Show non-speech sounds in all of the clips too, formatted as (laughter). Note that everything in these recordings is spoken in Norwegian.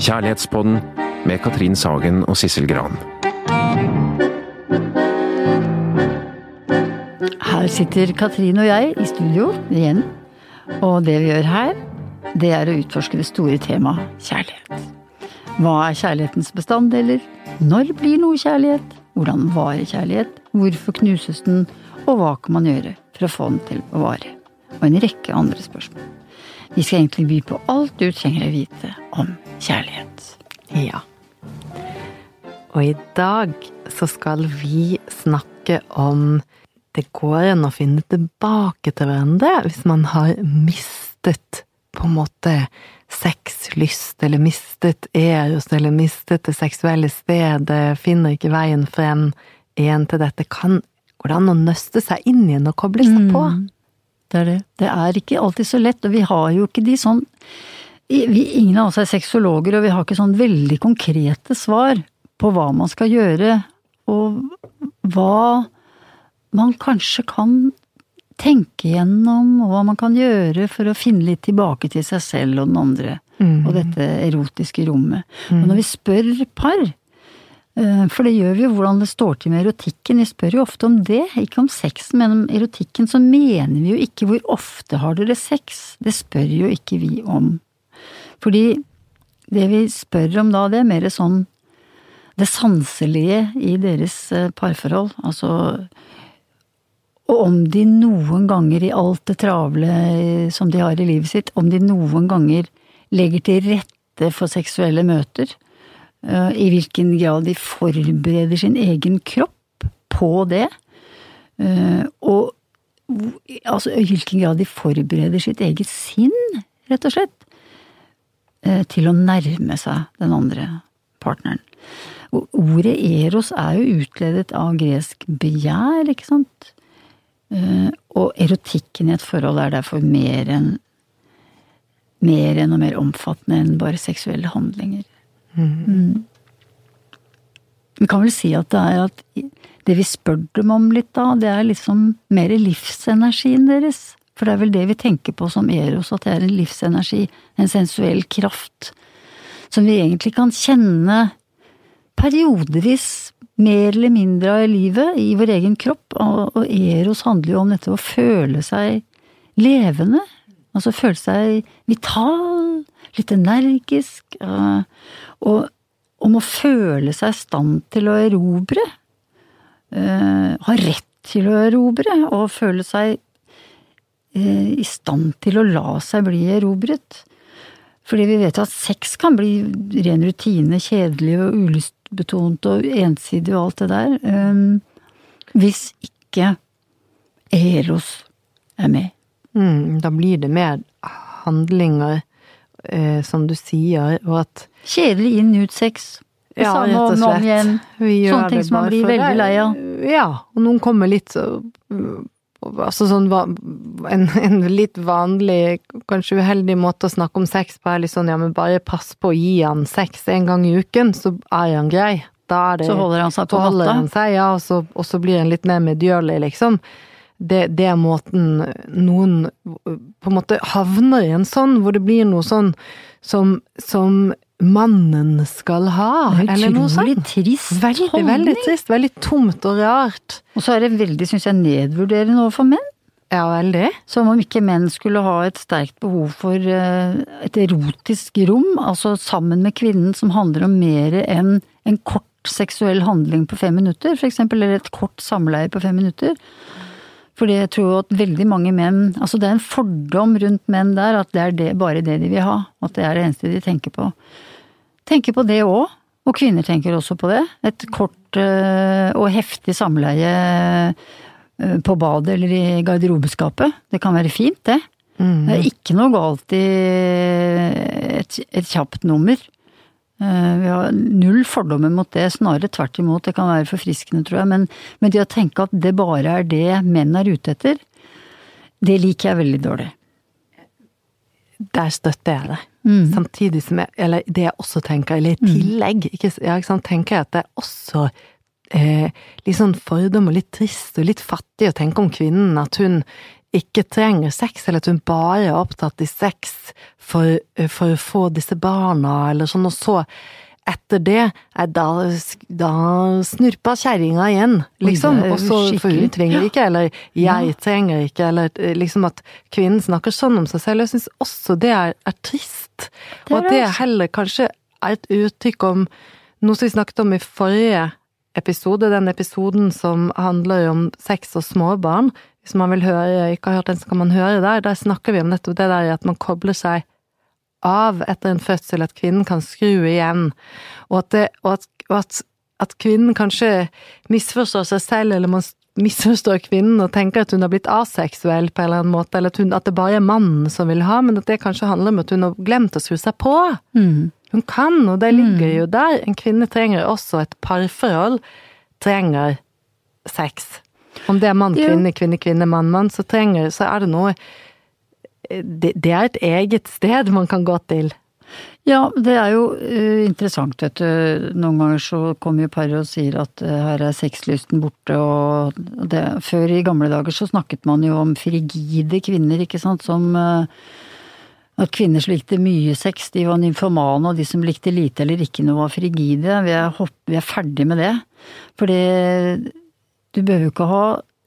Kjærlighetspodden med Katrin Sagen og Sissel Gran. Her sitter Katrin og jeg i studio igjen. Og det vi gjør her, det er å utforske det store temaet kjærlighet. Hva er kjærlighetens bestanddeler? Når blir noe kjærlighet? Hvordan varer kjærlighet? Hvorfor knuses den? Og hva kan man gjøre for å få den til å vare? Og en rekke andre spørsmål. Vi skal egentlig by på alt du trenger å vite om kjærlighet. Ja. Og i dag så skal vi snakke om det går an å finne tilbake til hverandre hvis man har mistet på en måte sexlyst, eller mistet eros, eller mistet det seksuelle stedet, finner ikke veien frem igjen til dette. Kan, går det an å nøste seg inn igjen og koble seg på? Mm, det er det. Det er ikke alltid så lett, og vi har jo ikke de sånn vi, Ingen av oss er sexologer, og vi har ikke sånn veldig konkrete svar på hva man skal gjøre, og hva man kanskje kan tenke gjennom, og hva man kan gjøre for å finne litt tilbake til seg selv og den andre, Mm. og dette erotiske rommet. Og når vi spør par, for det gjør vi jo hvordan det står til med erotikken, vi spør jo ofte om det, ikke om sexen, men om erotikken, så mener vi jo ikke hvor ofte har dere sex, det spør jo ikke vi om. Fordi det vi spør om da, det er mer sånn det sanselige i deres eh, parforhold, altså og om de noen ganger i alt det travle som de har i livet sitt, om de noen ganger legger til rette for seksuelle møter, eh, i hvilken grad de forbereder sin egen kropp på det, eh, og altså i hvilken grad de forbereder sitt eget sinn, rett og slett, eh, til å nærme seg den andre partneren. Og ordet eros er jo utledet av gresk begjær, ikke sant? Eh, og erotikken i et forhold er derfor mer enn mer enn og mer omfattende enn bare seksuelle handlinger. Mm. Vi kan vel si at det er at det vi spør dem om litt da, det er liksom mer livsenergien deres. For det er vel det vi tenker på som eros, at det er en livsenergi, en sensuell kraft, som vi egentlig kan kjenne periodevis mer eller mindre av livet i vår egen kropp, og, eros handler jo om dette å føle seg levende. Altså føle seg vital, litt energisk, og, om å føle seg i stand til å erobre. Uh, ha rett til å erobre, og føle seg uh, i stand til å la seg bli erobret. Fordi vi vet at sex kan bli ren rutine, kjedelig og ulystbetont og ensidig og alt det der, um, hvis ikke Eros er med. Mm, da blir det mer handlinger, eh, som du sier, og at Kjedelig inn, ut sex. Det Ja, samme om og om igjen. Sånne ting som man blir veldig lei av. Ja, og noen kommer litt Altså sånn en, en litt vanlig, kanskje uheldig måte å snakke om sex på er litt sånn ja, men bare pass på å gi han sex en gang i uken, så er han grei. Da er det Så holder han seg på matta. ja, og så, og så blir han litt mer medgjørlig, liksom. Det, det er måten noen på en måte havner i en sånn, hvor det blir noe sånn som, som mannen skal ha, er eller noe utrolig sånt. trist Veldig, holdning. veldig trist. Veldig tomt og rart. Og så er det veldig, syns jeg, nedvurderende overfor menn. Ja, veldig. Som om ikke menn skulle ha et sterkt behov for eh, et erotisk rom, altså sammen med kvinnen, som handler om mer enn en kort seksuell handling på fem minutter, for eksempel, eller et kort samleie på fem minutter. Fordi jeg tror at veldig mange menn Altså det er en fordom rundt menn der at det er det, bare det de vil ha. At det er det eneste de tenker på. Tenker på det òg. Og kvinner tenker også på det. Et kort øh, og heftig samleie øh, på badet eller i garderobeskapet. Det kan være fint, det. Det er ikke noe galt i et, et kjapt nummer. Eh, Vi har null fordommer mot det, snarere tvert imot. Det kan være forfriskende, tror jeg. Men, men det å tenke at det bare er det menn er ute etter, det liker jeg veldig dårlig. Der støtter jeg deg. Mm. Samtidig som jeg Eller det jeg også tenker, eller i tillegg, ikke, ja, ikke sant, tenker jeg at det er også eh, litt sånn fordom og litt trist og litt fattig å tenke om kvinnen. At hun ikke trenger sex, eller at hun bare er opptatt i sex for, for å få disse barna, eller sånn, og så etter det, da, da snurpa kjerringa igjen, liksom. Og så, for hun trenger ikke, eller jeg trenger ikke, eller eh, liksom at kvinnen snakker sånn om seg selv. Jeg syns også det er, er trist. og at det heller kanskje er et uttrykk om noe som vi snakket om i forrige episode, den episoden som handler om sex og småbarn. Hvis man vil høre, ikke har hørt den, så kan man høre der. Der snakker vi om nettopp det der at man kobler seg av etter en fødsel, at kvinnen kan skru igjen, og at, det, og at, og at, at kvinnen kanskje misforstår seg selv, eller man misforstår kvinnen og tenker at hun har blitt aseksuell på en eller annen måte, eller at, hun, at det bare er mannen som vil ha, men at det kanskje handler om at hun har glemt å skru seg på. Mm. Hun kan, og det ligger jo der. En kvinne trenger også et parforhold. Trenger sex. Om det er mann, kvinne, kvinne, kvinne, mann, mann, så trenger Så er det noe det, det er et eget sted man kan gå til. Ja, det er jo uh, interessant, vet du. Noen ganger så kommer jo paret og sier at uh, her er sexlysten borte, og det Før i gamle dager så snakket man jo om frigide kvinner, ikke sant, som uh, at kvinner som likte mye sex, de var nymfomane, og de som likte lite eller ikke noe, var frigide. Vi er, hopp, er ferdig med det. For du behøver jo ikke ha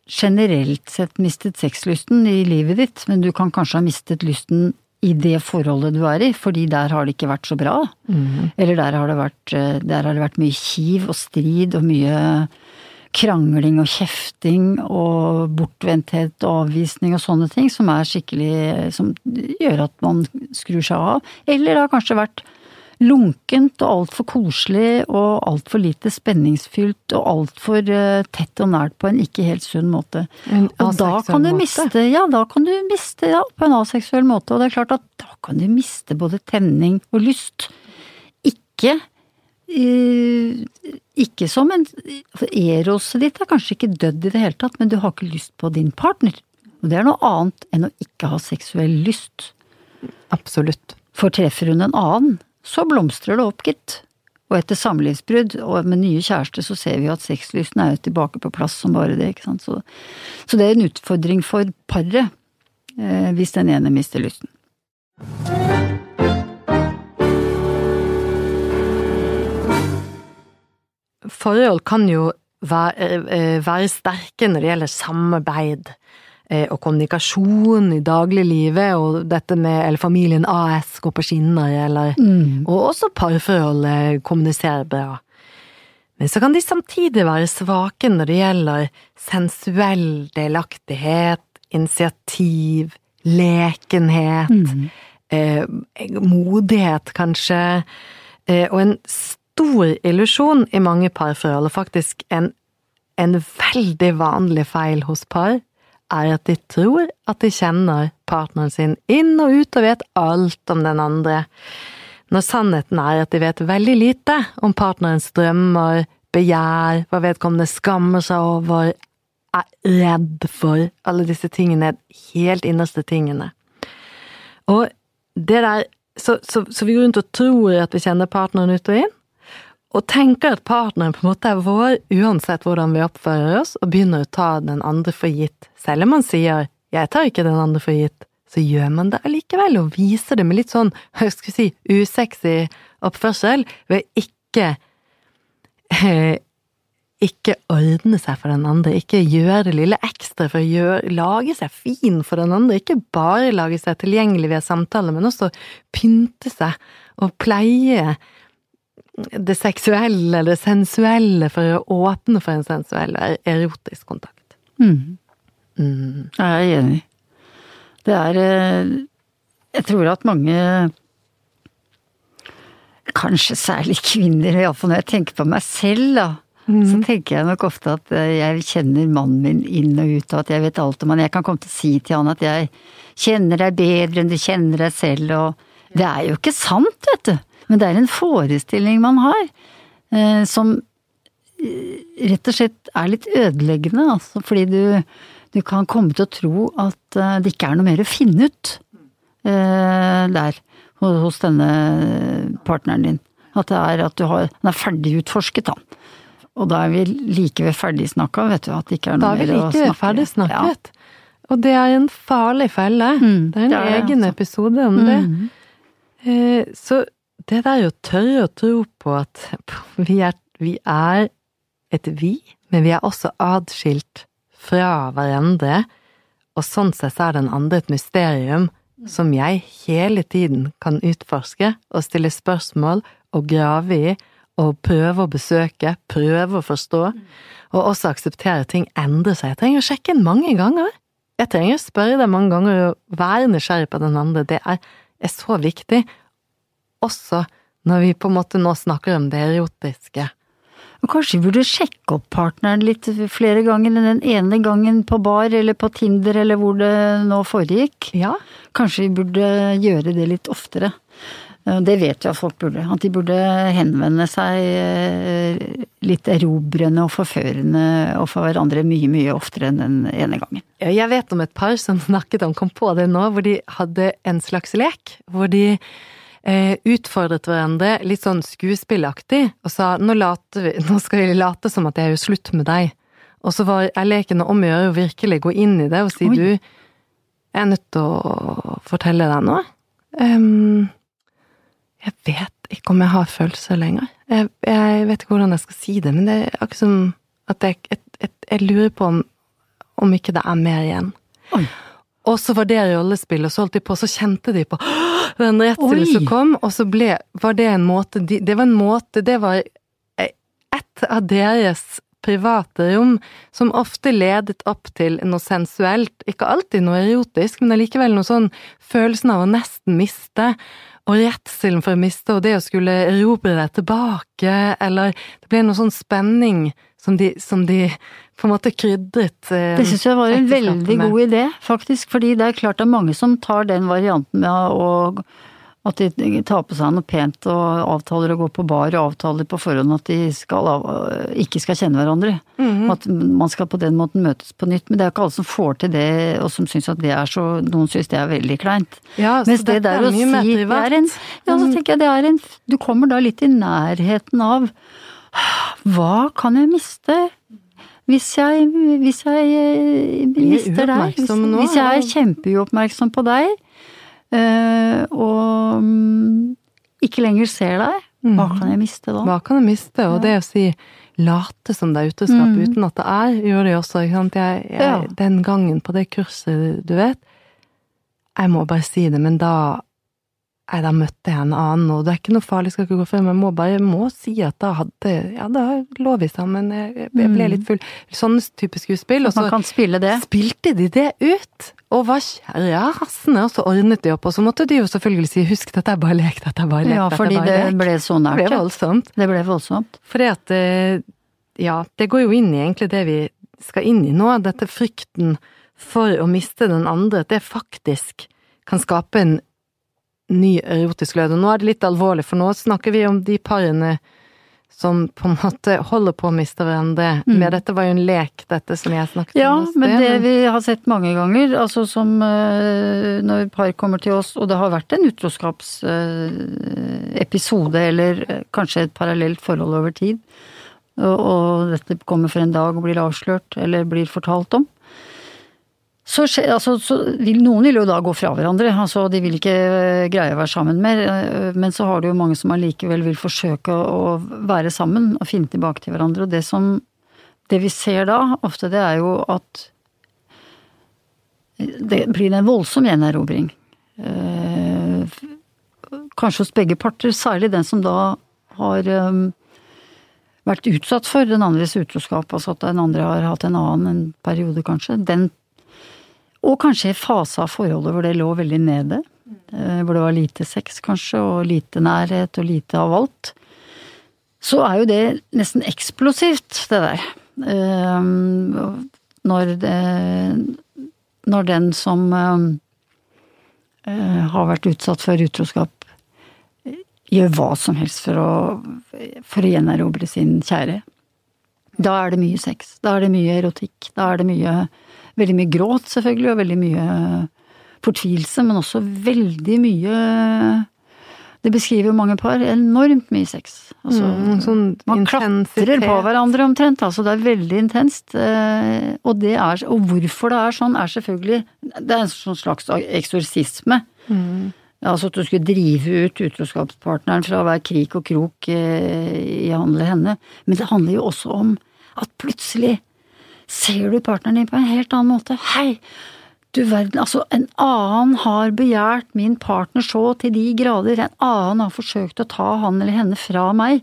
generelt sett mistet sexlysten i livet ditt, men du kan kanskje ha mistet lysten i det forholdet du er i, fordi der har det ikke vært så bra. Mm. Eller der har, det vært, eh, der har det vært mye kiv og strid og mye krangling og kjefting og bortvendthet og avvisning og sånne ting som er skikkelig Som gjør at man skrur seg av. Eller det har kanskje vært lunkent og altfor koselig og altfor lite spenningsfylt og altfor uh, tett og nært på en ikke helt sunn måte. Og da kan du miste Ja, da kan du miste ja, på en aseksuell måte. Og det er klart at da kan du miste både tenning og lyst. Ikke ikke som en Eroset ditt er kanskje ikke dødd i det hele tatt, men du har ikke lyst på din partner. Og det er noe annet enn å ikke ha seksuell lyst. Absolutt. For treffer hun en annen, så blomstrer det opp, gitt. Og etter samlivsbrudd og med nye kjærester så ser vi jo at sexlysten er jo tilbake på plass som bare det, ikke sant. Så, så det er en utfordring for paret eh, hvis den ene mister lysten. forhold kan jo være, eh, være sterke når det gjelder samarbeid eh, og kommunikasjon i dagliglivet, og dette med eller familien AS går på skinner, eller mm. Og også parforholdet kommuniserer bra. Men så kan de samtidig være svake når det gjelder sensuell delaktighet, initiativ, lekenhet, mm. eh, modighet, kanskje, eh, og en stor illusjon i mange parforhold, og faktisk en, en veldig vanlig feil hos par, er at de tror at de kjenner partneren sin inn og ut og vet alt om den andre, når sannheten er at de vet veldig lite om partnerens drømmer, begjær, hva vedkommende skammer seg over, er redd for, alle disse tingene, helt innerste tingene. Og det der så, så, så vi går rundt og tror at vi kjenner partneren ut og inn, og tenker at partneren på en måte er vår uansett hvordan vi oppfører oss, og begynner å ta den andre for gitt. Selv om man sier 'jeg tar ikke den andre for gitt', så gjør man det allikevel, og viser det med litt sånn, (laughs) hva skal vi si, usexy oppførsel, ved ikke eh, ikke ordne seg for den andre, ikke gjøre det lille ekstra for å gjøre, lage seg fin for den andre, ikke bare lage seg tilgjengelig via samtale, men også pynte seg og pleie det seksuelle eller sensuelle for å åpne for en sensuell erotisk kontakt. Mm. Mm. Jeg er enig. Det er eh, Jeg tror at mange Kanskje særlig kvinner, iallfall når jeg tenker på meg selv, da. Mm. Så tenker jeg nok ofte at eh, jeg kjenner mannen min inn og ut, og at jeg vet alt om han. Jeg kan komme til å si til han at jeg kjenner deg bedre enn du kjenner deg selv, og det er jo ikke sant, vet du. Men det er en forestilling man har, eh, som eh, rett og slett er litt ødeleggende, altså, fordi du, du, kan komme til å tro at eh, det ikke er noe mer å finne ut eh, der, hos denne partneren din. At det er at du har Den er ferdigutforsket, da. Og da er vi like ved ferdigsnakka, vet du. At det ikke er noe mer å snakke. Da er vi like ved ferdigsnakket. Ja. Og det er en farlig felle. Mm, det er en det er det, egen altså. episode om det. Mm. Eh, så det der å tørre å tro på at (laughs) vi er, vi er et vi, men vi er også adskilt fra hverandre, og sånn sett er den andre et mysterium som jeg hele tiden kan utforske og stille spørsmål og grave i og prøve å besøke, prøve å forstå, og også akseptere ting endrer seg. Jeg trenger å sjekke den mange ganger. Jeg trenger å spørre deg mange ganger og være nysgjerrig på den andre. Det er, er så viktig, også når vi på en måte nå snakker om det erotiske. Kanskje vi burde sjekke opp partneren litt flere ganger enn den ene gangen på bar eller på Tinder eller hvor det nå foregikk. Ja, Kanskje vi burde gjøre det litt oftere. Eh, Det vet vi at folk burde. At de burde henvende seg eh, litt erobrende og forførende overfor hverandre mye, mye oftere enn den ene gangen. Jeg vet om et par som (laughs) snakket om, kom på det nå, hvor de hadde en slags lek. Hvor de eh, utfordret hverandre litt sånn skuespillaktig og sa nå, vi, nå skal vi late som at jeg gjør slutt med deg. Og så var jeg leken om å gjøre å virkelig gå inn i det og si Oi. du, jeg er nødt til å fortelle deg noe. Um, jeg vet ikke om jeg har følelser lenger. Jeg, jeg vet ikke hvordan jeg skal si det, men det er akkurat som at jeg, jeg, jeg lurer på om, om ikke det er mer igjen. Oi. Og så var det rollespill, og så holdt de på, og så kjente de på den redselen som kom, og så ble, var det en måte de, Det var en måte Det var et av deres private rom som ofte ledet opp til noe sensuelt. Ikke alltid noe erotisk, men allikevel noe sånn følelsen av å nesten miste. Og redselen for å miste, og det å skulle erobre deg tilbake, eller Det ble noe sånn spenning som de, som de på en måte krydret eh, Det syns jeg var en veldig god idé, faktisk. Fordi det er klart det er mange som tar den varianten med å at de tar på seg noe pent og avtaler å gå på bar og avtaler på forhånd at de skal av, ikke skal kjenne hverandre. Mhm. At man skal på den måten møtes på nytt. Men det er ikke alle som får til det, og som syns at det er så Noen syns det er veldig kleint. Ja, så Mens det der er å si det er en, Ja, så tenker jeg det er en Du kommer da litt i nærheten av Hva kan jeg miste? Hvis jeg, hvis jeg eh, mister deg, hvis, nå, hvis jeg er kjempeuoppmerksom på deg, eh, og mm, ikke lenger ser deg, hva Mhm. kan jeg miste da? Hva kan jeg miste? Og det å si late som det er uteskap Mm. uten at det er, gjør de også. Ikke sant? Jeg, jeg, Ja. Den gangen på det kurset, du vet, jeg må bare si det, men da Nei, da møtte jeg en annen, og det er ikke noe farlig, skal ikke gå frem, men jeg må bare jeg må si at da hadde Ja, da lå vi sammen, jeg, jeg ble Mm. litt full. Sånne type skuespill. Og så kan spille det. spilte de det ut, og var rasende, og så ordnet de opp, og så måtte de jo selvfølgelig si husk, dette er bare lek, dette er bare lek, Ja, fordi det lek. ble så Det ble voldsomt. Det ble voldsomt. Fordi at eh, Ja, det går jo inn i egentlig det vi skal inn i nå. Dette frykten for å miste den andre. At det faktisk kan skape en ny erotisk glød. Og nå er det litt alvorlig, for nå snakker vi om de parene som på en måte holder på å miste hverandre. Mm. Med dette var jo en lek, dette som jeg snakket Ja, om. Ja, men det vi har sett mange ganger, altså som eh, når par kommer til oss, og det har vært en utroskapsepisode, eller eh, kanskje et parallelt forhold over tid, og, og dette kommer for en dag og blir avslørt, eller blir fortalt om, så, altså, så vil noen vil jo da gå fra hverandre, altså de vil ikke eh, greie å være sammen mer, eh, men så har du jo mange som allikevel vil forsøke å, være sammen og finne tilbake til hverandre, og det som det vi ser da, ofte det er jo at det blir en voldsom gjenerobring. Eh, Kanskje hos begge parter, særlig den som da har eh, vært utsatt for den andres utroskap, altså at den andre har hatt en annen en periode, kanskje. Den, og kanskje i fase av forholdet hvor det lå veldig nede. eh, Hvor det var lite sex, kanskje, og lite nærhet og lite av alt. Så er jo det nesten eksplosivt, det der. Eh, Når det Når den som eh, har vært utsatt for utroskap, gjør hva som helst for å, for å gjenerobre sin kjære. Da er det mye sex. Da er det mye erotikk. Da er det mye Veldig mye gråt, selvfølgelig, og veldig mye fortvilelse, men også veldig mye Det beskriver jo mange par enormt mye sex. Altså, Mm, sånn man klatrer på hverandre omtrent, altså det er veldig intenst. eh, Og, det er, og hvorfor det er sånn, er selvfølgelig Det er en sånn slags eksorsisme. Mm. Altså at du skulle drive ut utroskapspartneren fra hver krik og krok eh, i å handle henne. Men det handler jo også om at plutselig ser du partneren din på en helt annen måte. Hei, du verden, altså en annen har begjært min partner så til de grader, en annen har forsøkt å ta han eller henne fra meg.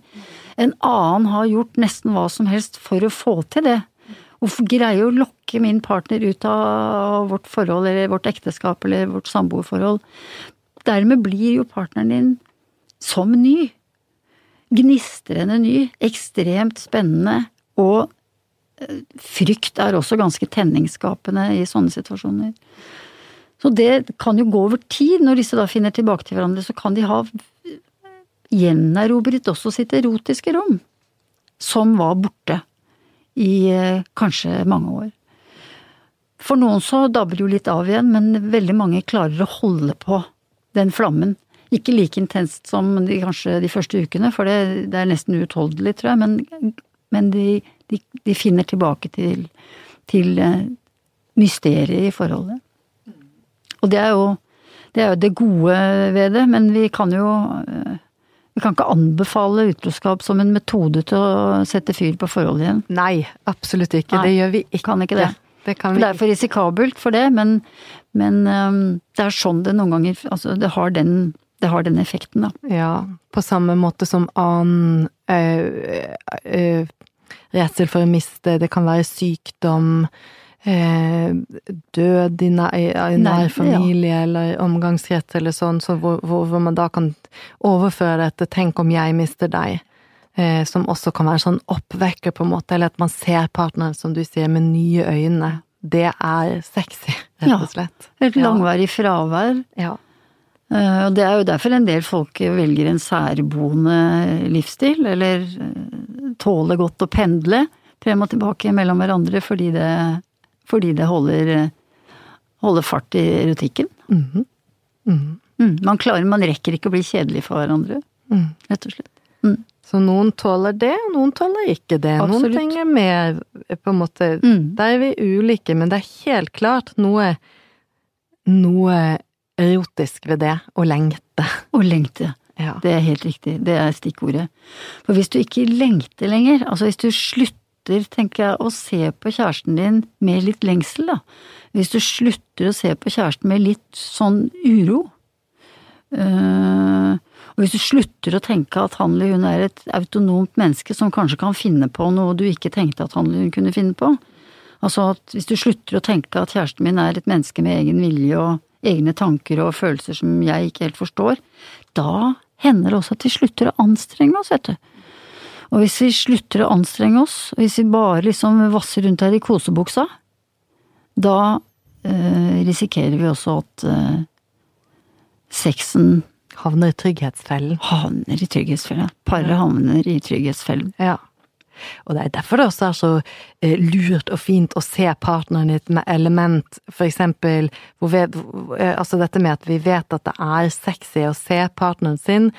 En annen har gjort nesten hva som helst for å få til det. Hvorfor greie å lokke min partner ut av vårt forhold, eller vårt ekteskap, eller vårt samboerforhold? Dermed blir jo partneren din som ny. Gnistrende ny, ekstremt spennende, og eh, frykt er også ganske tenningsskapende i sånne situasjoner. Så det kan jo gå over tid, når disse da finner tilbake til hverandre, så kan de ha gjenerobret også sitt erotiske rom, som var borte i eh, kanskje mange år. For noen så dabber det jo litt av igjen, men veldig mange klarer å holde på den flammen. Ikke like intenst som de, kanskje de første ukene, for det, det er nesten uutholdelig, tror jeg, men, men de, de, de finner tilbake til, til eh, mysteriet i forholdet. Og det er, jo, det er jo det gode ved det, men vi kan jo eh, Vi kan ikke anbefale utroskap som en metode til å sette fyr på forholdet igjen. Nei, absolutt ikke. Nei, det gjør vi ikke. kan ikke det. Det kan For vi det er for risikabelt for det, men, men um, det er sånn det noen ganger Altså, det har den, det har den effekten, da. Ja, på samme måte som annen øh, redsel for å miste Det kan være sykdom, øh, død i nær, i nær ja. eller omgangskrets eller sånn, så hvor, hvor, hvor man da kan overføre dette 'tenk om jeg mister deg'. Eh, Som også kan være sånn oppvekker, på en måte, eller at man ser partneren, som du sier, med nye øyne. Det er sexy, rett og slett. Ja. Et langvarig fravær. Ja. Eh, Og det er jo derfor en del folk velger en særboende livsstil, eller eh, tåler godt å pendle frem og tilbake mellom hverandre fordi det, fordi det holder, holder fart i erotikken. Mhm. -hmm. Mm, man klarer, man rekker ikke å bli kjedelig for hverandre, Mm. rett og slett. Mm. Så noen tåler det, og noen tåler ikke det. Noen ting trenger mer, på en måte Mm. Der er vi ulike, men det er helt klart noe noe erotisk ved det, å lengte. Å lengte. Ja. Det er helt riktig, det er stikkordet. For hvis du ikke lengter lenger, altså hvis du slutter, tenker jeg, å se på kjæresten din med litt lengsel, da. Hvis du slutter å se på kjæresten med litt sånn uro, øh, og hvis du slutter å tenke at han eller hun er et autonomt menneske som kanskje kan finne på noe du ikke tenkte at han eller hun kunne finne på, altså at hvis du slutter å tenke at kjæresten min er et menneske med egen vilje og egne tanker og følelser som jeg ikke helt forstår, da hender det også at vi slutter å anstrenge oss, vet du. Og hvis vi slutter å anstrenge oss, og hvis vi bare liksom vasser rundt her i kosebuksa, da eh, risikerer vi også at eh, sexen Havner i trygghetsfellen. havner i trygghetsfellen. Paret havner i trygghetsfellen. Ja. Og det er derfor det også er så eh, lurt og fint å se partneren i et element, for eksempel ved, eh, altså dette med at vi vet at det er sexy å se partneren sin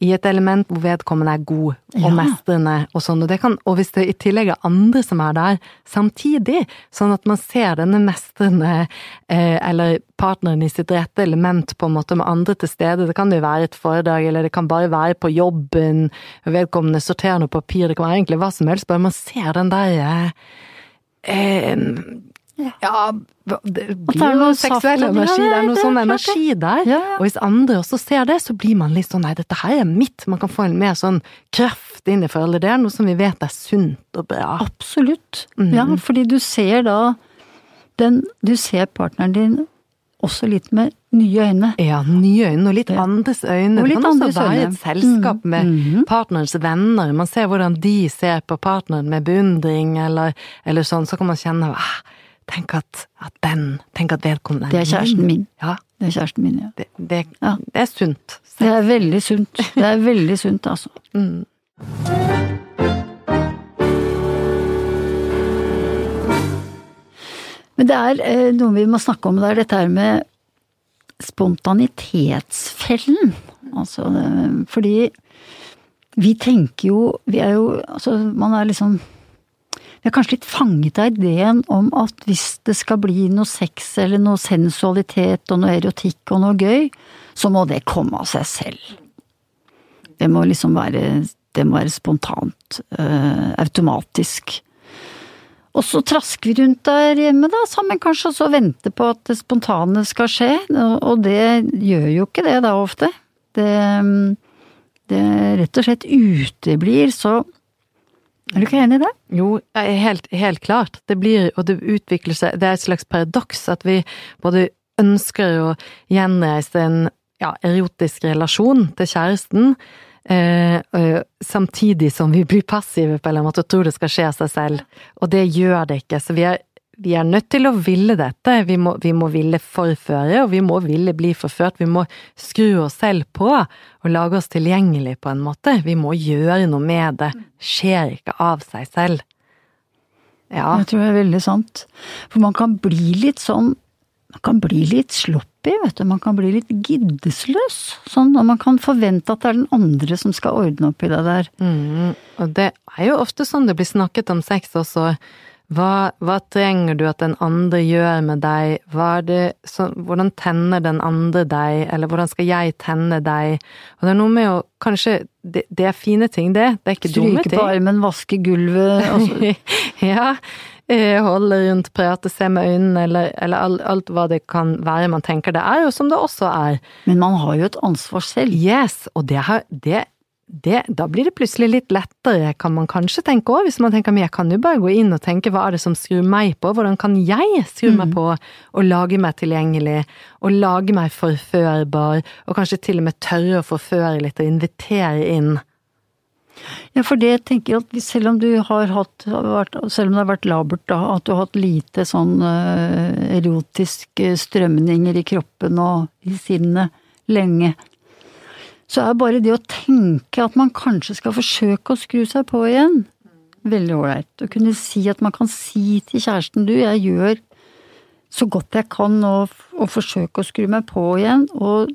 i et element hvor vedkommende er god og Ja. mestrende og sånn, og, det kan, og hvis det i tillegg er andre som er der samtidig, sånn at man ser denne mestrende eh, eller partneren i sitt rette element på en måte med andre til stede, det kan jo være et foredrag, eller det kan bare være på jobben, vedkommende sorterer noe papir, det kan være egentlig hva som helst, bare man ser den der eh, ja, det blir jo noe seksuell energi, Ja, det er noe det er sånn klart energi der. Ja, ja. Og hvis andre også ser det, så blir man litt sånn nei, dette her er mitt. Man kan få en mer sånn kraft inn i forholdet. Det er noe som vi vet er sunt og bra. Absolutt. Mm. Ja, fordi du ser da den Du ser partneren din også litt med nye øyne. Ja, nye øyne og litt andres øyne. Og Det litt kan også være øyne. et selskap med Mhm. partnerens venner. Man ser hvordan de ser på partneren med beundring, eller, eller sånn. Så kan man kjenne ah, Tenk at, at den Tenk at vedkommende Det er kjæresten min. Ja, Det er kjæresten min, ja. det, det, Ja. det er sunt. Det er veldig sunt. Det er veldig sunt, altså. (laughs) Mm. Men det er eh, noe vi må snakke om, det er dette her med spontanitetsfellen. Altså, det, fordi vi tenker jo Vi er jo Altså, man er liksom Vi er kanskje litt fanget av ideen om at hvis det skal bli noe sex eller noe sensualitet og noe erotikk og noe gøy, så må det komme av seg selv. Det må liksom være Det må være spontant. øh, automatisk. Og så trasker vi rundt der hjemme, da, sammen kanskje, og så venter på at det spontane skal skje. Og- det gjør jo ikke det da, ofte. Det, det rett og slett uteblir, så Er du ikke enig i det? Jo, helt, helt klart. Det blir, og det utvikler seg Det er et slags paradoks at vi både ønsker å gjenreise en ja, erotisk relasjon til kjæresten, eh, eh, samtidig som vi blir passive på en eller annen måte og tror det skal skje av seg selv. Og det gjør det ikke. Så vi er, vi er nødt til å ville dette. Vi må, vi må ville forføre, og vi må ville bli forført. Vi må skru oss selv på og lage oss tilgjengelig på en måte. Vi må gjøre noe med det. Skjer ikke av seg selv. Ja. Jeg tror det er veldig sant. For man kan bli litt sånn Man kan bli litt sloppy, vet du. Man kan bli litt giddesløs. Sånn, og man kan forvente at det er den andre som skal ordne opp i det der. Mm, og det er jo ofte sånn det blir snakket om sex også. Hva, hva trenger du at den andre gjør med deg? Det, så, hvordan tenner den andre deg, eller hvordan skal jeg tenne deg? Og det er noe med å kanskje Det, det er fine ting, det. Det er ikke dumme ting. Stryke på armen, vaske gulvet altså, (laughs) ja. eh, Holde rundt, prate, se med øynene, eller, eller alt, alt hva det kan være man tenker. Det er jo som det også er. Men man har jo et ansvar selv. Yes, og det, har- det, det Da blir det plutselig litt lettere, kan man kanskje tenke òg, hvis man tenker men jeg kan jo bare gå inn og tenke hva er det som skrur meg på, hvordan kan jeg skru meg på og lage meg tilgjengelig, og lage meg forførbar, og kanskje til og med tørre å forføre litt og invitere inn. Ja, for det tenker jeg at selv om du har hatt, vært, selv om det har vært labert da, at du har hatt lite sånn eh, erotiske strømninger i kroppen og i sinnet lenge, så er bare det å tenke at man kanskje skal forsøke å skru seg på igjen, veldig ålreit. Å kunne si at man kan si til kjæresten du, jeg gjør så godt jeg kan å, å forsøke å skru meg på igjen, og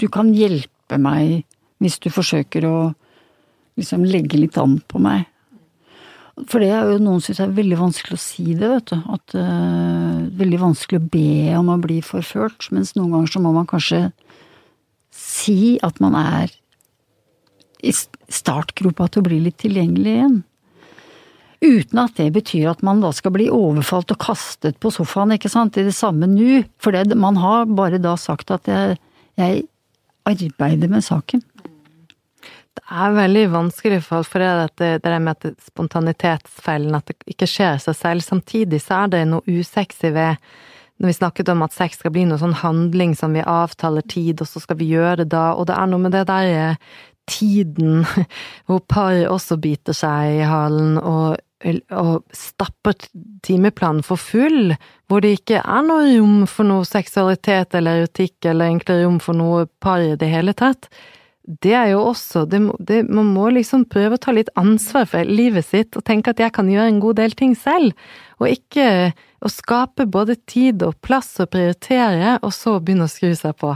du kan hjelpe meg hvis du forsøker å liksom legge litt an på meg. For det er jo noen syns er veldig vanskelig å si det, vet du. At uh, Veldig vanskelig å be om å bli forført, mens noen ganger så må man kanskje si at man er i startgropa til å bli litt tilgjengelig igjen. Uten at det betyr at man da skal bli overfalt og kastet på sofaen, ikke sant, i det samme nu. For det, man har bare da sagt at jeg, jeg arbeider med saken. Det er veldig vanskelig for, for det, det, det med at spontanitetsfellen, at det ikke skjer seg selv. Samtidig så er det noe usexy ved når vi snakket om at sex skal bli noe sånn handling som vi avtaler tid, og så skal vi gjøre det da, og det er noe med det der eh, tiden (laughs) hvor par også biter seg i halen og, og stapper timeplanen for full, hvor det ikke er noe rom for noe seksualitet eller erotikk, eller egentlig rom for noe par i det hele tatt det er jo også det, det, Man må liksom prøve å ta litt ansvar for livet sitt og tenke at jeg kan gjøre en god del ting selv, og ikke å skape både tid og plass og prioritere, og så begynne å skru seg på.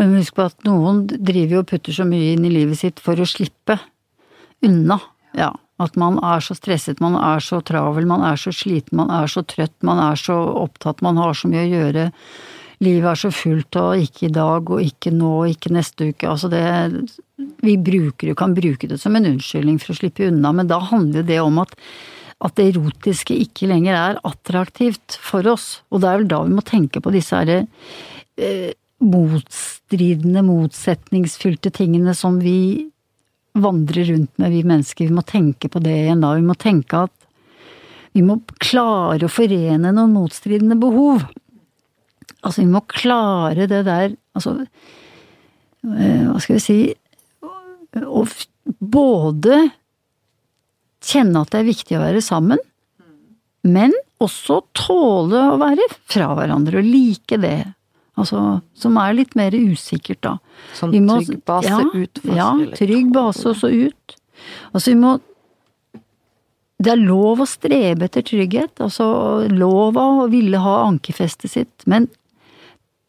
Men husk på at noen driver og putter så mye inn i livet sitt for å slippe unna. Ja. At man er så stresset, man er så travel, man er så sliten, man er så trøtt, man er så opptatt, man har så mye å gjøre. Livet er så fullt, og ikke i dag, og ikke nå, og ikke neste uke. Altså det Vi bruker jo, kan bruke det som en unnskyldning for å slippe unna, men da handler det om at at det erotiske ikke lenger er attraktivt for oss. Og det er vel da vi må tenke på disse herre eh, motstridende, motsetningsfylte tingene som vi vandrer rundt med, vi mennesker. Vi må tenke på det igjen da. Vi må tenke at vi må klare å forene noen motstridende behov. Altså, vi må klare det der Altså, eh, hva skal vi si Å både kjenne at det er viktig å være sammen, men også tåle å være fra hverandre og like det. Altså, som er litt mer usikkert, da. Sånn må- trygg base, ja, utforske Ja, trygg base og så ut. Altså, vi må Det er lov å strebe etter trygghet, altså lov å ville ha ankerfestet sitt, men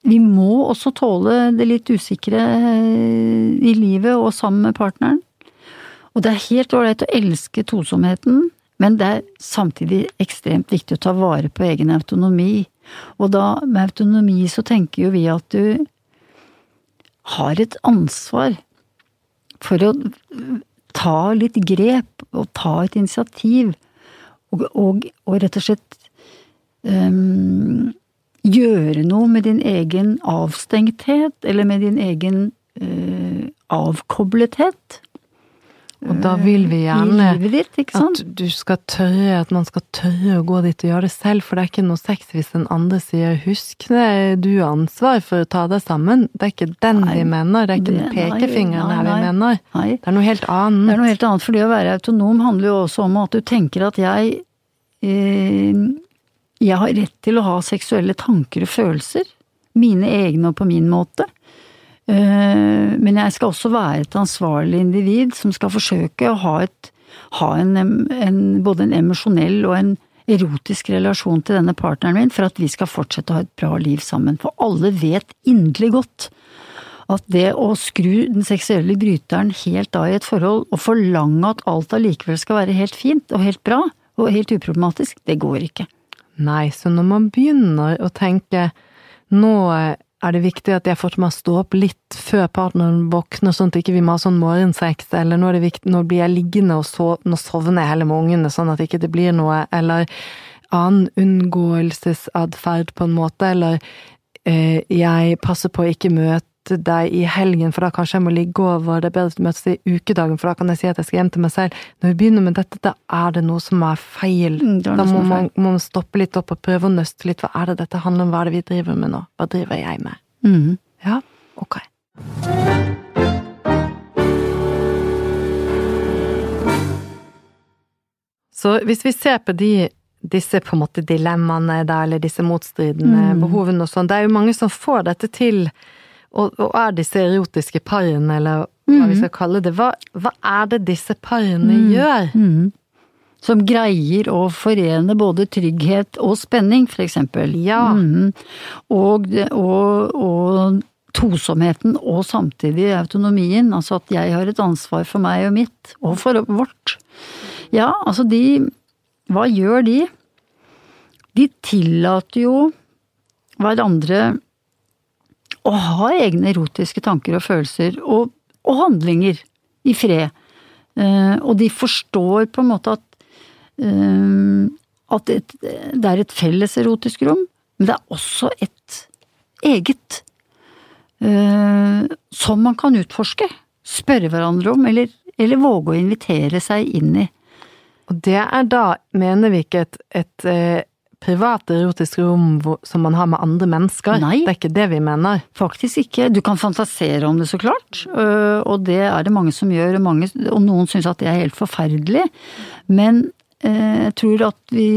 vi må også tåle det litt usikre eh, i livet og sammen med partneren. Og det er helt ålreit å elske tosomheten, men det er samtidig ekstremt viktig å ta vare på egen autonomi. Og da, med autonomi, så tenker jo vi at du har et ansvar for å ta litt grep og ta et initiativ, og, og, og rett og slett um, gjøre noe med din egen avstengthet, eller med din egen eh, avkoblethet. Og da vil vi gjerne ditt, at du skal tørre, at man skal tørre å gå dit og gjøre det selv, for det er ikke noe sex hvis den andre sier 'husk det, du har ansvar for å ta deg sammen'. Det er ikke den Nei, vi mener, det er ikke det- den nei, pekefingeren nei, her vi mener. Det er noe helt annet. Det er noe helt annet, for det å være autonom handler jo også om at du tenker at jeg eh, Jeg har rett til å ha seksuelle tanker og følelser. Mine egne og på min måte. Eh, men jeg skal også være et ansvarlig individ som skal forsøke å ha, et, ha en, en, både en emosjonell og en erotisk relasjon til denne partneren min for at vi skal fortsette å ha et bra liv sammen. For alle vet inderlig godt at det å skru den seksuelle bryteren helt av i et forhold, og forlange at alt allikevel skal være helt fint og helt bra og helt uproblematisk, det går ikke. Nei, så når man begynner å tenke nå er det viktig at jeg får til meg å stå opp litt før partneren våkner, sånn at ikke vi må ha sånn morgensex, eller nå, viktig, nå blir jeg liggende og så, nå sovner jeg heller med ungene, sånn at ikke det blir noe, eller annen unngåelsesatferd på en måte, eller eh, jeg passer på å ikke møte deg i helgen, for da kanskje jeg må ligge over, det er bedre at vi møtes i ukedagen, for da kan jeg si at jeg skal hjem til meg selv. Når vi begynner med dette, da er det noe som er feil. Mm, da må man, må man stoppe litt opp og prøve å nøste litt. Hva er det dette handler om? Hva er det vi driver med nå? Hva driver jeg med? Mm. Ja, ok. Så hvis vi ser på de, disse på en måte dilemmaene da, eller disse motstridende Mm. behovene og sånn, det er jo mange som får dette til, og, og er disse erotiske parene, eller hva vi skal kalle det. Hva, hva er det disse parene gjør? Mm. Som greier å forene både trygghet og spenning, for eksempel. Ja. Mhm. Og, og, og tosomheten, og samtidig autonomien. Altså at jeg har et ansvar for meg og mitt, og for vårt. Ja, altså de Hva gjør de? De tillater jo hverandre å ha egne erotiske tanker og følelser, og, og handlinger, i fred. Uh, og de forstår på en måte at uh, at et, det er et felles erotisk rom, men det er også et eget. Uh, som man kan utforske, spørre hverandre om, eller, eller våge å invitere seg inn i. Og det er da, mener vi ikke, et, et privat erotisk rom som man har med andre mennesker? Nei. Det er ikke det vi mener. Faktisk ikke. Du kan fantasere om det, så klart. øh, Og det er det mange som gjør, og, mange, og noen syns at det er helt forferdelig. Men eh, jeg tror at vi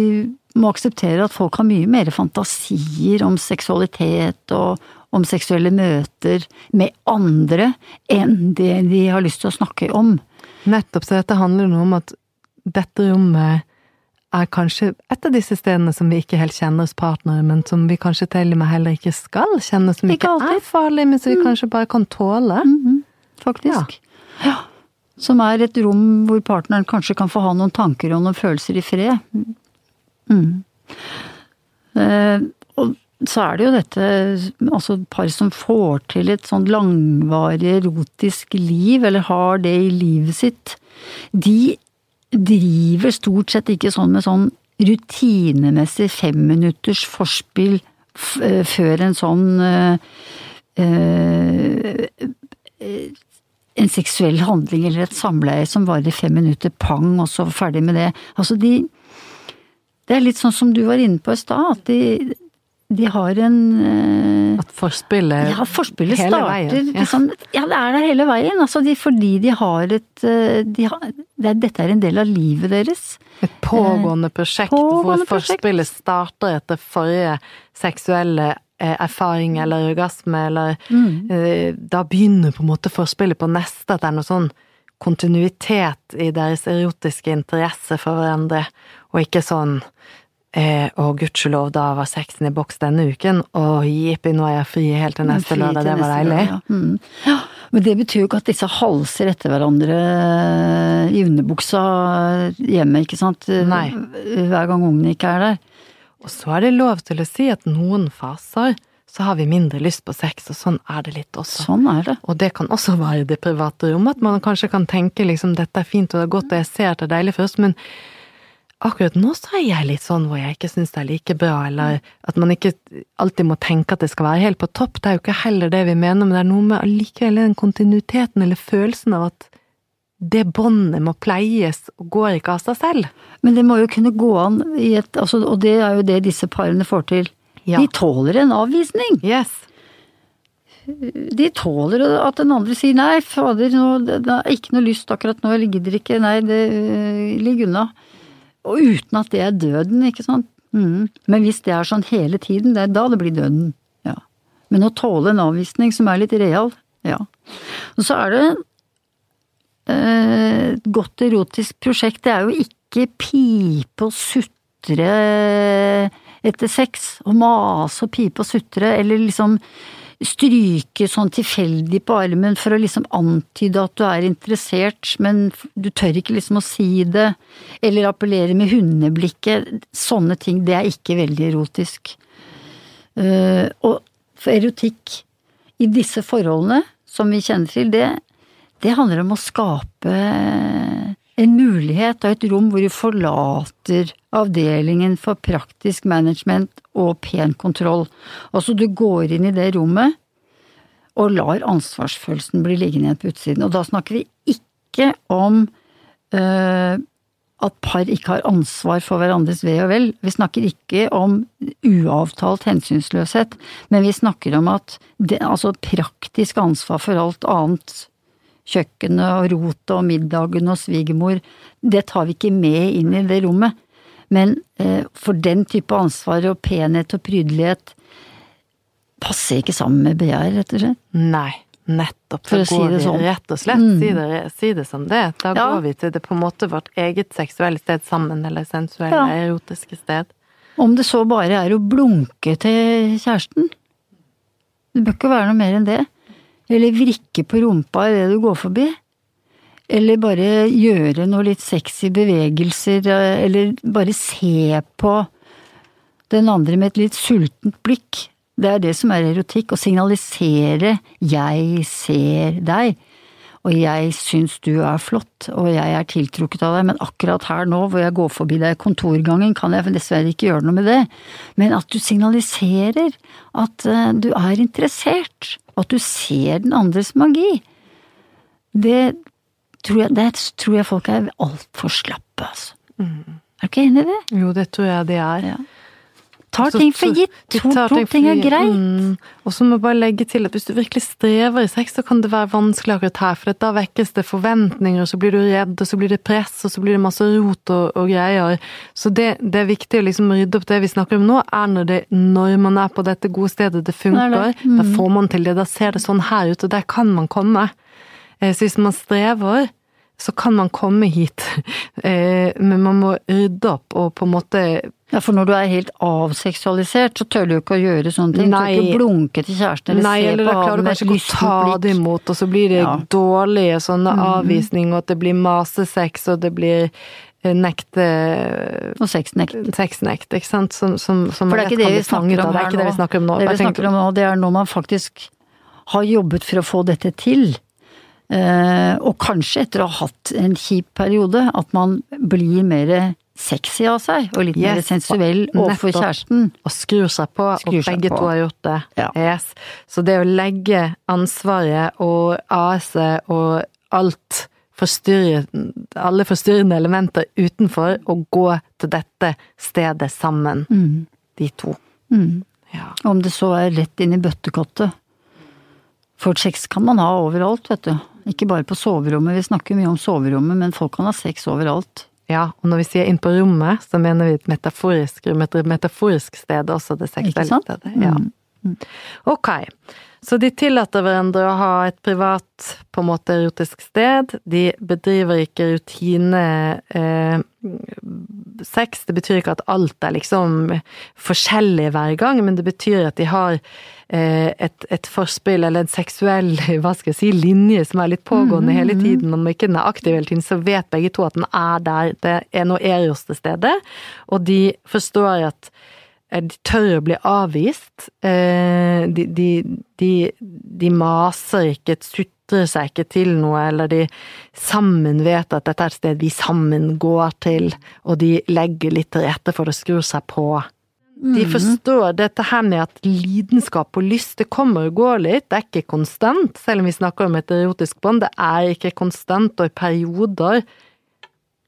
må akseptere at folk har mye mer fantasier om seksualitet og om seksuelle møter med andre enn det de har lyst til å snakke om. Nettopp, så dette handler noe om at dette rommet er kanskje et av disse stedene som vi ikke helt kjenner hos partnere, men som vi kanskje til og med heller ikke skal kjenne, som Ikke ikke, er farlig, men som vi kanskje bare kan tåle. Mhm, faktisk. Ja. Som er et rom hvor partneren kanskje kan få ha noen tanker og noen følelser i fred. Mm. Eh, og så er det jo dette, altså par som får til et sånn langvarig erotisk liv, eller har det i livet sitt, de driver stort sett ikke sånn med sånn rutinemessig femminutters forspill eh, før en sånn eh, eh, en seksuell handling eller et samleie som varer fem minutter, pang, og så ferdig med det. Altså de Det er litt sånn som du var inne på i stad, at de, de har en eh, At forspillet Ja, forspillet hele starter veien, ja. liksom Ja, det er der hele veien. Altså de, fordi de har et eh, de har, det Dette er en del av livet deres. Et pågående prosjekt pågående hvor forspillet starter etter forrige seksuelle eh, erfaring eller orgasme, eller eh, Da begynner på en måte forspillet på neste, at det er noe sånn kontinuitet i deres erotiske interesse for hverandre, og ikke sånn Eh, og gudskjelov, da var sexen i boks denne uken, og jippi, nå er jeg fri helt til neste lørdag, det var deilig. Ja. Mm. ja. Men det betyr jo ikke at disse halser etter hverandre i underbuksa hjemme, ikke sant? Nei. Hver gang ungene ikke er der. Og så er det lov til å si at noen faser så har vi mindre lyst på sex, og sånn er det litt også. Sånn er det. Og det kan også være i det private rommet, at man kanskje kan tenke liksom dette er fint og det er godt, og jeg ser at det er deilig først, men akkurat nå så er jeg litt sånn hvor jeg ikke syns det er like bra, eller at man ikke alltid må tenke at det skal være helt på topp. Det er jo ikke heller det vi mener, men det er noe med allikevel den kontinuiteten eller følelsen av at det båndet må pleies og går ikke av seg selv. Men det må jo kunne gå an i et altså, Og det er jo det disse parene får til. Ja. De tåler en avvisning. Yes. De tåler at den andre sier nei, fader, nå, det det er ikke noe lyst akkurat nå, eller gidder ikke, nei, det øh, ligg unna. Og uten at det er døden, ikke sant. Mm. Men hvis det er sånn hele tiden, det er da det blir døden. Ja. Men å tåle en avvisning som er litt real, ja. Og så er det eh, et godt erotisk prosjekt, det er jo ikke pipe og sutre etter sex, og mase og pipe og sutre, eller liksom stryke sånn tilfeldig på armen for å liksom antyde at du er interessert, men du tør ikke liksom å si det, eller appellere med hundeblikket. Sånne ting, det er ikke veldig erotisk. Eh, og for erotikk i disse forholdene, som vi kjenner til, det, det handler om å skape en mulighet og et rom hvor du forlater avdelingen for praktisk management og pen kontroll. Altså du går inn i det rommet og lar ansvarsfølelsen bli liggende igjen på utsiden. Og da snakker vi ikke om øh, at par ikke har ansvar for hverandres ve og vel. Vi snakker ikke om uavtalt hensynsløshet, men vi snakker om at det, altså praktisk ansvar for alt annet kjøkkenet og rotet og middagen og svigermor, det tar vi ikke med inn i det rommet. Men eh, for den type ansvar og penhet og prydelighet passer ikke sammen med begjær, rett og slett. Nei, nettopp. For Da å si det sånn. rett og slett, Mm. si, det, si det som det. Da Ja. går vi til det på en måte vårt eget seksuelle sted sammen, eller sensuelle, Ja. erotiske sted. Om det så bare er å blunke til kjæresten. Det bør ikke være noe mer enn det. Eller vrikke på rumpa idet du går forbi. Eller bare gjøre noe litt sexy bevegelser, eller bare se på den andre med et litt sultent blikk. Det er det som er erotikk, å signalisere 'jeg ser deg'. Og jeg syns du er flott, og jeg er tiltrukket av deg, men akkurat her nå hvor jeg går forbi deg i kontorgangen, kan jeg dessverre ikke gjøre noe med det. Men at du signaliserer at eh, du er interessert, at du ser den andres magi. Det tror jeg, det tror jeg folk er altfor slappe, altså. Er du ikke enig i det? Jo, det tror jeg det er. Ja. Tar ting for gitt, tror, tror ting er greit. Mm. Og så må jeg bare legge til at hvis du virkelig strever i sex, så kan det være vanskelig akkurat her, for da vekkes det forventninger, og så blir du redd, og så blir det press, og så blir det masse rot og, og greier. Så det, det er viktig å liksom rydde opp det vi snakker om nå, er når, det, når man er på dette gode stedet, det funker, er. Mm. da får man til det, da ser det sånn her ut, og der kan man komme. Eh, Så hvis man strever, så kan man komme hit, (laughs) Eh, men man må rydde opp og på en måte Ja, for når du er helt avseksualisert, så tør du jo ikke å gjøre sånne ting. Du Nei. tør ikke blunke til kjæresten eller Nei, se eller på da klarer du med kanskje ikke å ta det imot, og så blir det Ja. Mhm. dårlige sånne avvisninger, og at det blir masesex, og det blir eh, nekte Og sexnekt. sexnekt, ikke sant? Som, som, som For det er ikke det vi snakker om Det er her ikke det nå. vi snakker om nå. Det vi snakker om nå, det er når man faktisk har jobbet for å få dette til. Eh, og kanskje etter å ha hatt en kjip periode, at man blir mer sexy av seg, og litt mer sensuell overfor kjæresten. og skrur seg på, Skrur og begge to har gjort det. Ja. Yes. Så det å legge ansvaret og AS-et og alt forstyrre, alle forstyrrende elementer utenfor, og gå til dette stedet sammen, Mm. de to. Mm. Ja. Om det så er rett inn i bøttekottet. For sex kan man ha overalt, vet du. Ikke bare på soverommet, vi snakker mye om soverommet, men folk kan ha sex overalt. Ja, og når vi sier inn på rommet, så mener vi et metaforisk rom, et metaforisk sted også, det seksuelle stedet. Ja. Mm. Ok, så de tillater hverandre å ha et privat, på en måte erotisk sted. De bedriver ikke rutine eh, sex. Det betyr ikke at alt er liksom forskjellig hver gang, men det betyr at de har eh, et, et forspill eller en seksuell (laughs) hva skal jeg si, linje som er litt pågående hele tiden. Om ikke den er aktiv hele tiden, så vet begge to at den er der. Det er noe Eros til stede, og de forstår at de tør å bli avvist. Eh, de, de, de, de maser ikke, sutrer seg ikke til noe, eller de sammen vet at dette er et sted vi sammen går til, og de legger litt til rette for å skru seg på. De forstår dette her med at lidenskap og lyst, det kommer og går litt, det er ikke konstant, selv om vi snakker om et erotisk bånd, det er ikke konstant, og i perioder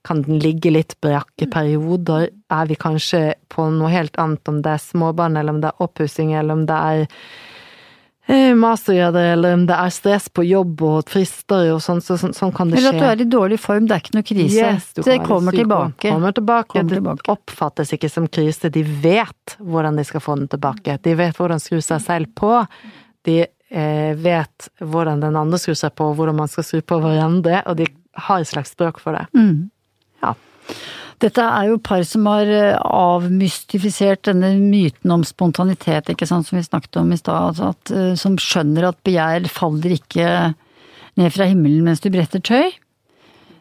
kan den ligge litt brakk, i perioder er vi kanskje på noe helt annet, om det er småbarn, eller om det er oppussing, eller om det er eh, mastergrader, eller om det er stress på jobb og frister og sånn, så, sånn, sånn kan det skje. Eller at du er i dårlig form, det er ikke noe krise. Yes, det kommer tilbake. kommer tilbake. Kommer tilbake. Det oppfattes ikke som krise. De vet hvordan de skal få den tilbake. De vet hvordan skru seg selv på. De eh, vet hvordan den andre skrur seg på, og hvordan man skal skru på hverandre, og de har et slags språk for det. Mm. Ja. Dette er jo par som har eh, avmystifisert denne myten om spontanitet, ikke sant, som vi snakket om i stad. altså eh, Som skjønner at begjær faller ikke ned fra himmelen mens du bretter tøy.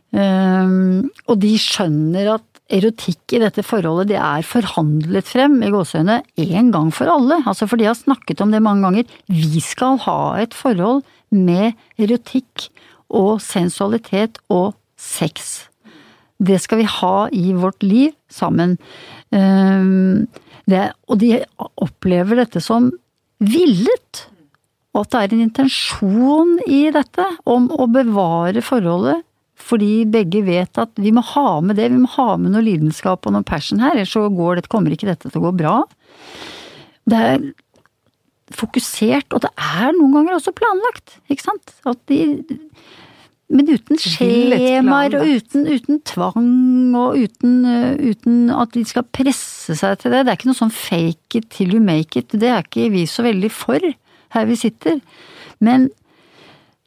Um, og de skjønner at erotikk i dette forholdet, det er forhandlet frem i gåseøyne én gang for alle. Altså for de har snakket om det mange ganger. Vi skal ha et forhold med erotikk og sensualitet og sex. Det skal vi ha i vårt liv sammen. Ehm, det, og de opplever dette som villet. Og at det er en intensjon i dette om å bevare forholdet. Fordi begge vet at vi må ha med det, vi må ha med noe lidenskap og noe passion her, ellers så går det, kommer ikke dette til å gå bra. Det er fokusert, og det er noen ganger også planlagt, ikke sant? At de, men uten skjemaer og uten, uten tvang og uten, øh, uten at de skal presse seg til det. Det er ikke noe sånn fake it till you make it, det er ikke vi så veldig for her vi sitter. Men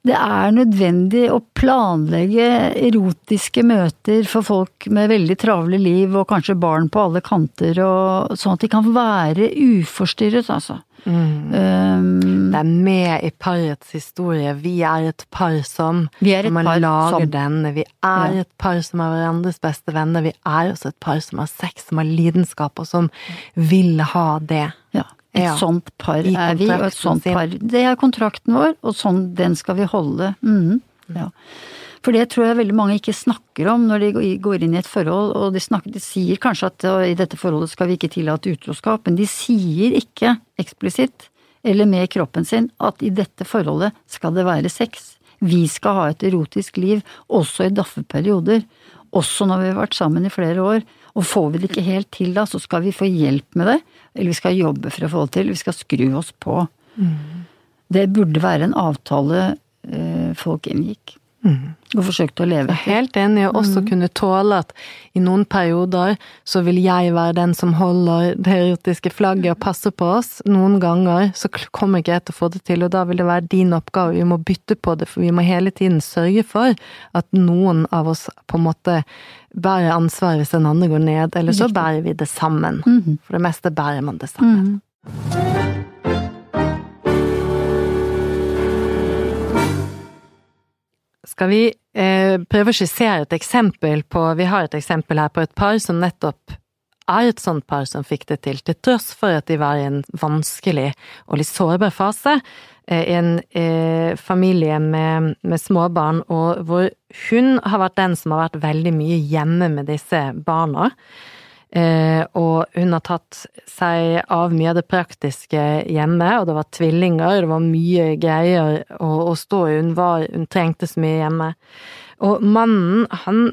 det er nødvendig å planlegge erotiske møter for folk med veldig travle liv og kanskje barn på alle kanter, og, sånn at de kan være uforstyrret, altså. Mm. Um, Det er med i parets historie. Vi er et par som Vi er et man par lager som- denne. Vi er Ja. et par som er hverandres beste venner. Vi er også et par som har sex, som har lidenskap, og som vil ha det. ja, et Ja. sånt par er vi, og et sånt sin. par Det er kontrakten vår, og sånn, den skal vi holde. Mm, ja. For det tror jeg veldig mange ikke snakker om når de går inn i et forhold, og de, snakker, de sier kanskje at i dette forholdet skal vi ikke tillate utroskap, men de sier ikke eksplisitt, eller med kroppen sin, at i dette forholdet skal det være sex. Vi skal ha et erotisk liv, også i daffe perioder. Også når vi har vært sammen i flere år. Og får vi det ikke helt til da, så skal vi få hjelp med det, eller vi skal jobbe for å få det til, vi skal skru oss på. Det burde være en avtale eh, folk inngikk. Og forsøkte å leve Jeg er helt enig, og også kunne tåle at i noen perioder så vil jeg være den som holder det erotiske flagget og passer på oss. Noen ganger så kommer ikke jeg til å få det til, og da vil det være din oppgave. Vi må bytte på det, for vi må hele tiden sørge for at noen av oss på en måte bærer ansvar hvis den andre går ned, eller så bærer vi det sammen. Mm. For det meste bærer man det sammen. Skal vi eh, prøve å skissere et eksempel på Vi har et eksempel her på et par som nettopp er et sånt par som fikk det til, til tross for at de var i en vanskelig og litt sårbar fase. eh, I en eh, familie med, med småbarn, og hvor hun har vært den som har vært veldig mye hjemme med disse barna. Eh, og hun har tatt seg av mye av det praktiske hjemme, og det var tvillinger, det var mye greier å, å stå i, hun, hun trengte så mye hjemme. Og mannen, han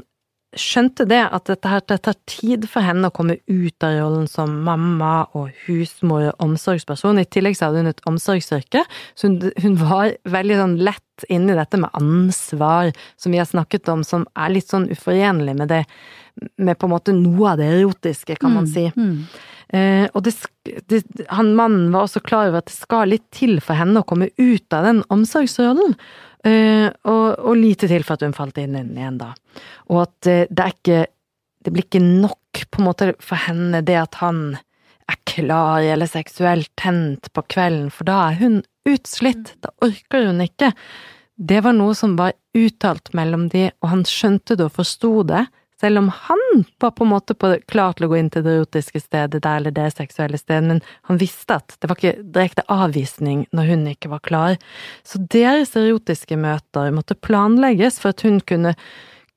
skjønte det, at dette her, det tar tid for henne å komme ut av rollen som mamma og husmor og omsorgsperson. I tillegg så hadde hun et omsorgsyrke, så hun, hun var veldig sånn lett inne i dette med ansvar, som vi har snakket om, som er litt sånn uforenlig med det med på en måte noe av det erotiske, kan man si. Mm. Eh, og det, det, han mannen var også klar over at det skal litt til for henne å komme ut av den omsorgsrollen. Eh, og, og lite til for at hun falt inn igjen, da. Og at eh, det er ikke det blir ikke nok på en måte for henne det at han er klar eller seksuelt tent på kvelden, for da er hun utslitt, da orker hun ikke. Det var noe som var uttalt mellom de, og han skjønte det og forsto det, selv om han var på en måte klar til å gå inn til det erotiske stedet der, eller det seksuelle stedet, men han visste at det var ikke direkte avvisning når hun ikke var klar. Så deres erotiske møter måtte planlegges for at hun kunne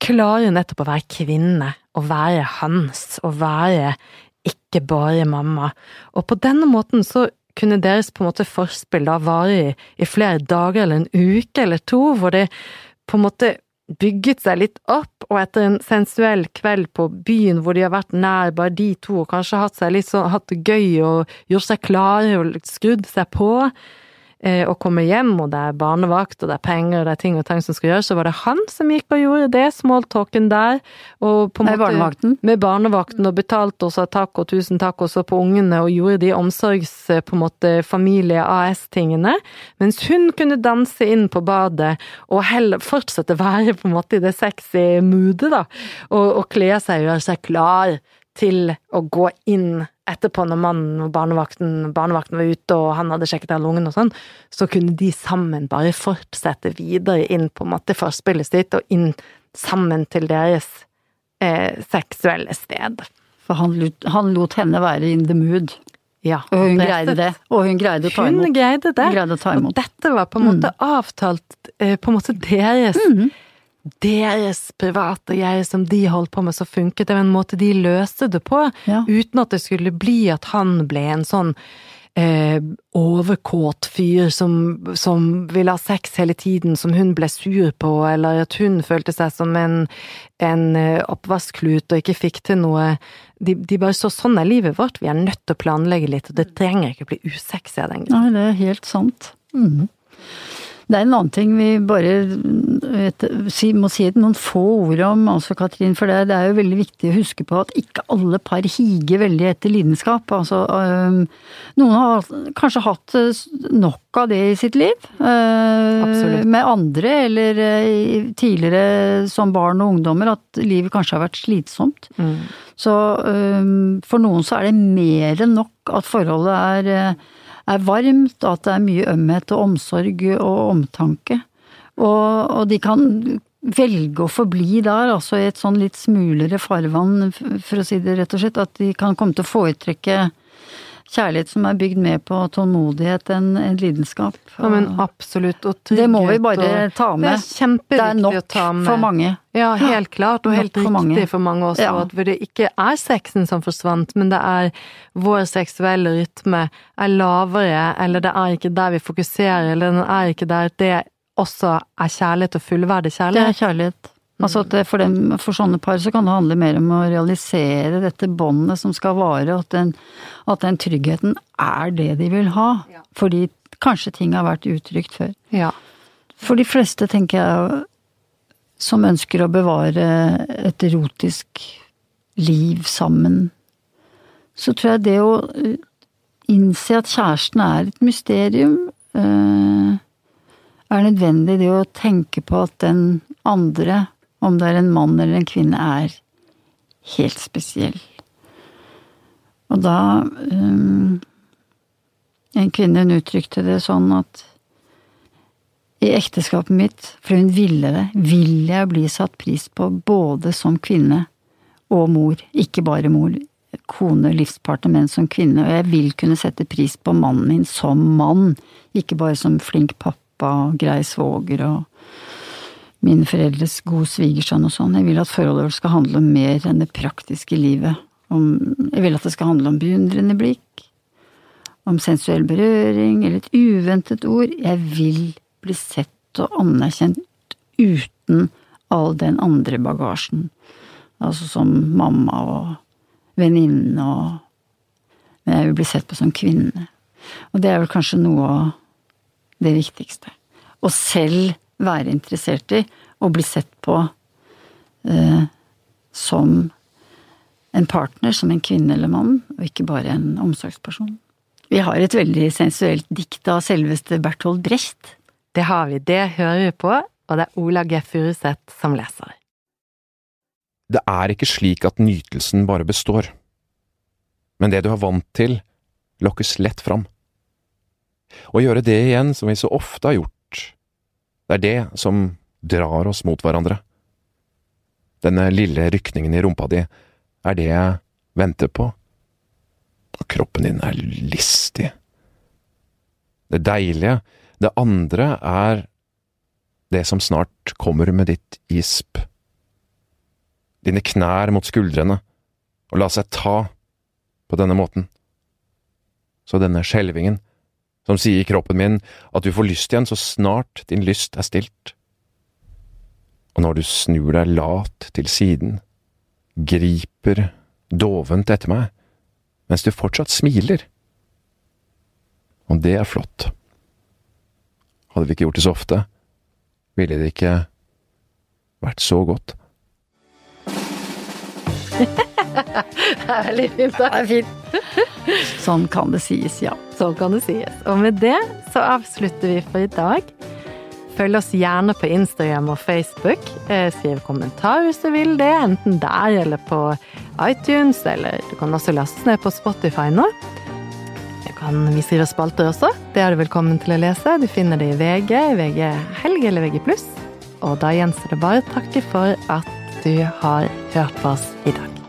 klare nettopp å være kvinne, og være hans, og være ikke bare mamma. Og på denne måten så kunne deres på en måte forspill da vare i, i flere dager eller en uke eller to, hvor de på en måte bygget seg litt opp, og etter en sensuell kveld på byen hvor de har vært nær bare de to, og kanskje hatt, seg litt sånn, hatt det gøy og gjort seg klare og skrudd seg på, og kommer hjem, og det er barnevakt, og det er penger, og det er ting og tang som skal gjøres, så var det han som gikk og gjorde det, smalltalken der. Og på med måte, barnevakten? Med barnevakten, og betalte og sa takk og tusen takk også på ungene, og gjorde de omsorgs, eh, på en måte, familie AS-tingene. Mens hun kunne danse inn på badet, og heller fortsette å være på en måte i det sexy moodet, da. Og, og kle seg og gjøre seg klar til å gå inn etterpå, når mannen og barnevakten, barnevakten var ute og han hadde sjekket alle ungene og sånn, så kunne de sammen bare fortsette videre inn på en måte forspillet sitt, og inn sammen til deres eh, seksuelle sted. For han lot, han lot, henne være in the mood. Ja, og hun greide det. Og hun greide å ta imot. Hun greide det. Hun greide å ta imot. Og dette var på en måte mm. avtalt, eh, på en måte deres mm deres private jeg som de holdt på med, så funket det. En måte de løste det på, ja. uten at det skulle bli at han ble en sånn eh, overkåt fyr som, som ville ha sex hele tiden, som hun ble sur på, eller at hun følte seg som en, en eh, oppvasklut og ikke fikk til noe. De, de, bare så sånn er livet vårt, vi er nødt til å planlegge litt, og det trenger ikke å bli usexy av den grunn. Nei, det er helt sant. Mm. Det er en annen ting vi bare vet, må si noen få ord om, altså Katrin. For det, det, er jo veldig viktig å huske på at ikke alle par higer veldig etter lidenskap. Altså, øh, noen har kanskje hatt øh, nok av det i sitt liv. Absolutt. med andre, eller øh, tidligere som barn og ungdommer, at livet kanskje har vært slitsomt. Mm. Så for noen så er det mer enn nok at forholdet er øh, er varmt, og at det er mye ømhet og omsorg og omtanke. Og, og de kan velge å forbli der, altså i et sånn litt smulere farvann, for å si det rett og slett. At de kan komme til å foretrekke kjærlighet som er bygd mer på tålmodighet enn en lidenskap. Ja, men absolutt. Og trygghet. Det må vi bare ta med. Det er å ta med. for mange. Ja, helt (gasps) klart, og helt riktig mange. for mange også. Ja. At det ikke er sexen som forsvant, men det er vår seksuelle rytme er lavere, eller det er ikke der vi fokuserer, eller den er ikke der det også er kjærlighet og fullverdig kjærlighet. Det er kjærlighet. Altså at for, dem, for, sånne par så kan det handle mer om å realisere dette båndet som skal vare, at den, at den, tryggheten er det de vil ha. Ja. Fordi kanskje ting har vært uttrykt før. Ja. For de fleste, tenker jeg, som ønsker å bevare et erotisk liv sammen, så tror jeg det å eh, innse at kjæresten er et mysterium, eh, er nødvendig. Det å tenke på at den andre om det er en mann eller en kvinne, er helt spesiell. Og da um, En kvinne hun uttrykte det sånn at i ekteskapet mitt, for hun ville det, vil jeg bli satt pris på både som kvinne og mor. Ikke bare mor, kone, livspartner, men som kvinne. Og jeg vil kunne sette pris på mannen min som mann, ikke bare som flink pappa, og grei svoger og mine foreldres gode svigersønn og sånn. Jeg vil at forholdet vårt skal handle om mer enn det praktiske livet. Om, jeg vil at det skal handle om beundrende blikk, om sensuell berøring eller et uventet ord. Jeg vil bli sett og anerkjent uten all den andre bagasjen. Altså som mamma og venninne og Men jeg vil bli sett på som kvinne. Og det er vel kanskje noe av det viktigste. Og selv være interessert i og bli sett på eh, som en partner, som en kvinne eller mann, og ikke bare en omsorgsperson. Vi har et veldig sensuelt dikt av selveste Berthold Brecht. Det har vi, det hører vi på, og det er Ola G. Furuseth som leser. Det er ikke slik at nytelsen bare består, men det du er vant til, lokkes lett fram. Å gjøre det igjen som vi så ofte har gjort, det er det som drar oss mot hverandre. Denne lille rykningen i rumpa di er det jeg venter på, og kroppen din er listig. Det deilige, det andre, er det som snart kommer med ditt gisp. Dine knær mot skuldrene, og la seg ta på denne måten. Så denne skjelvingen, som sier i kroppen min at du får lyst igjen så snart din lyst er stilt. Og når du snur deg lat til siden, griper dovent etter meg, mens du fortsatt smiler. Og det er flott. Hadde vi ikke gjort det så ofte, ville det ikke vært så godt. (laughs) det er veldig fint. Det er fint. Sånn kan det sies, ja. Sånn kan det sies. Og med det så avslutter vi for i dag. Følg oss gjerne på Instagram og Facebook. Eh, skriv kommentar hvis du vil det, enten der eller på iTunes, eller du kan også laste ned på Spotify nå. Kan Vi skriver spalter også. Det er du velkommen til å lese. Du finner det i VG, VG Helg eller VG+. Og da gjenstår det bare å takke for at du har hørt på oss i dag.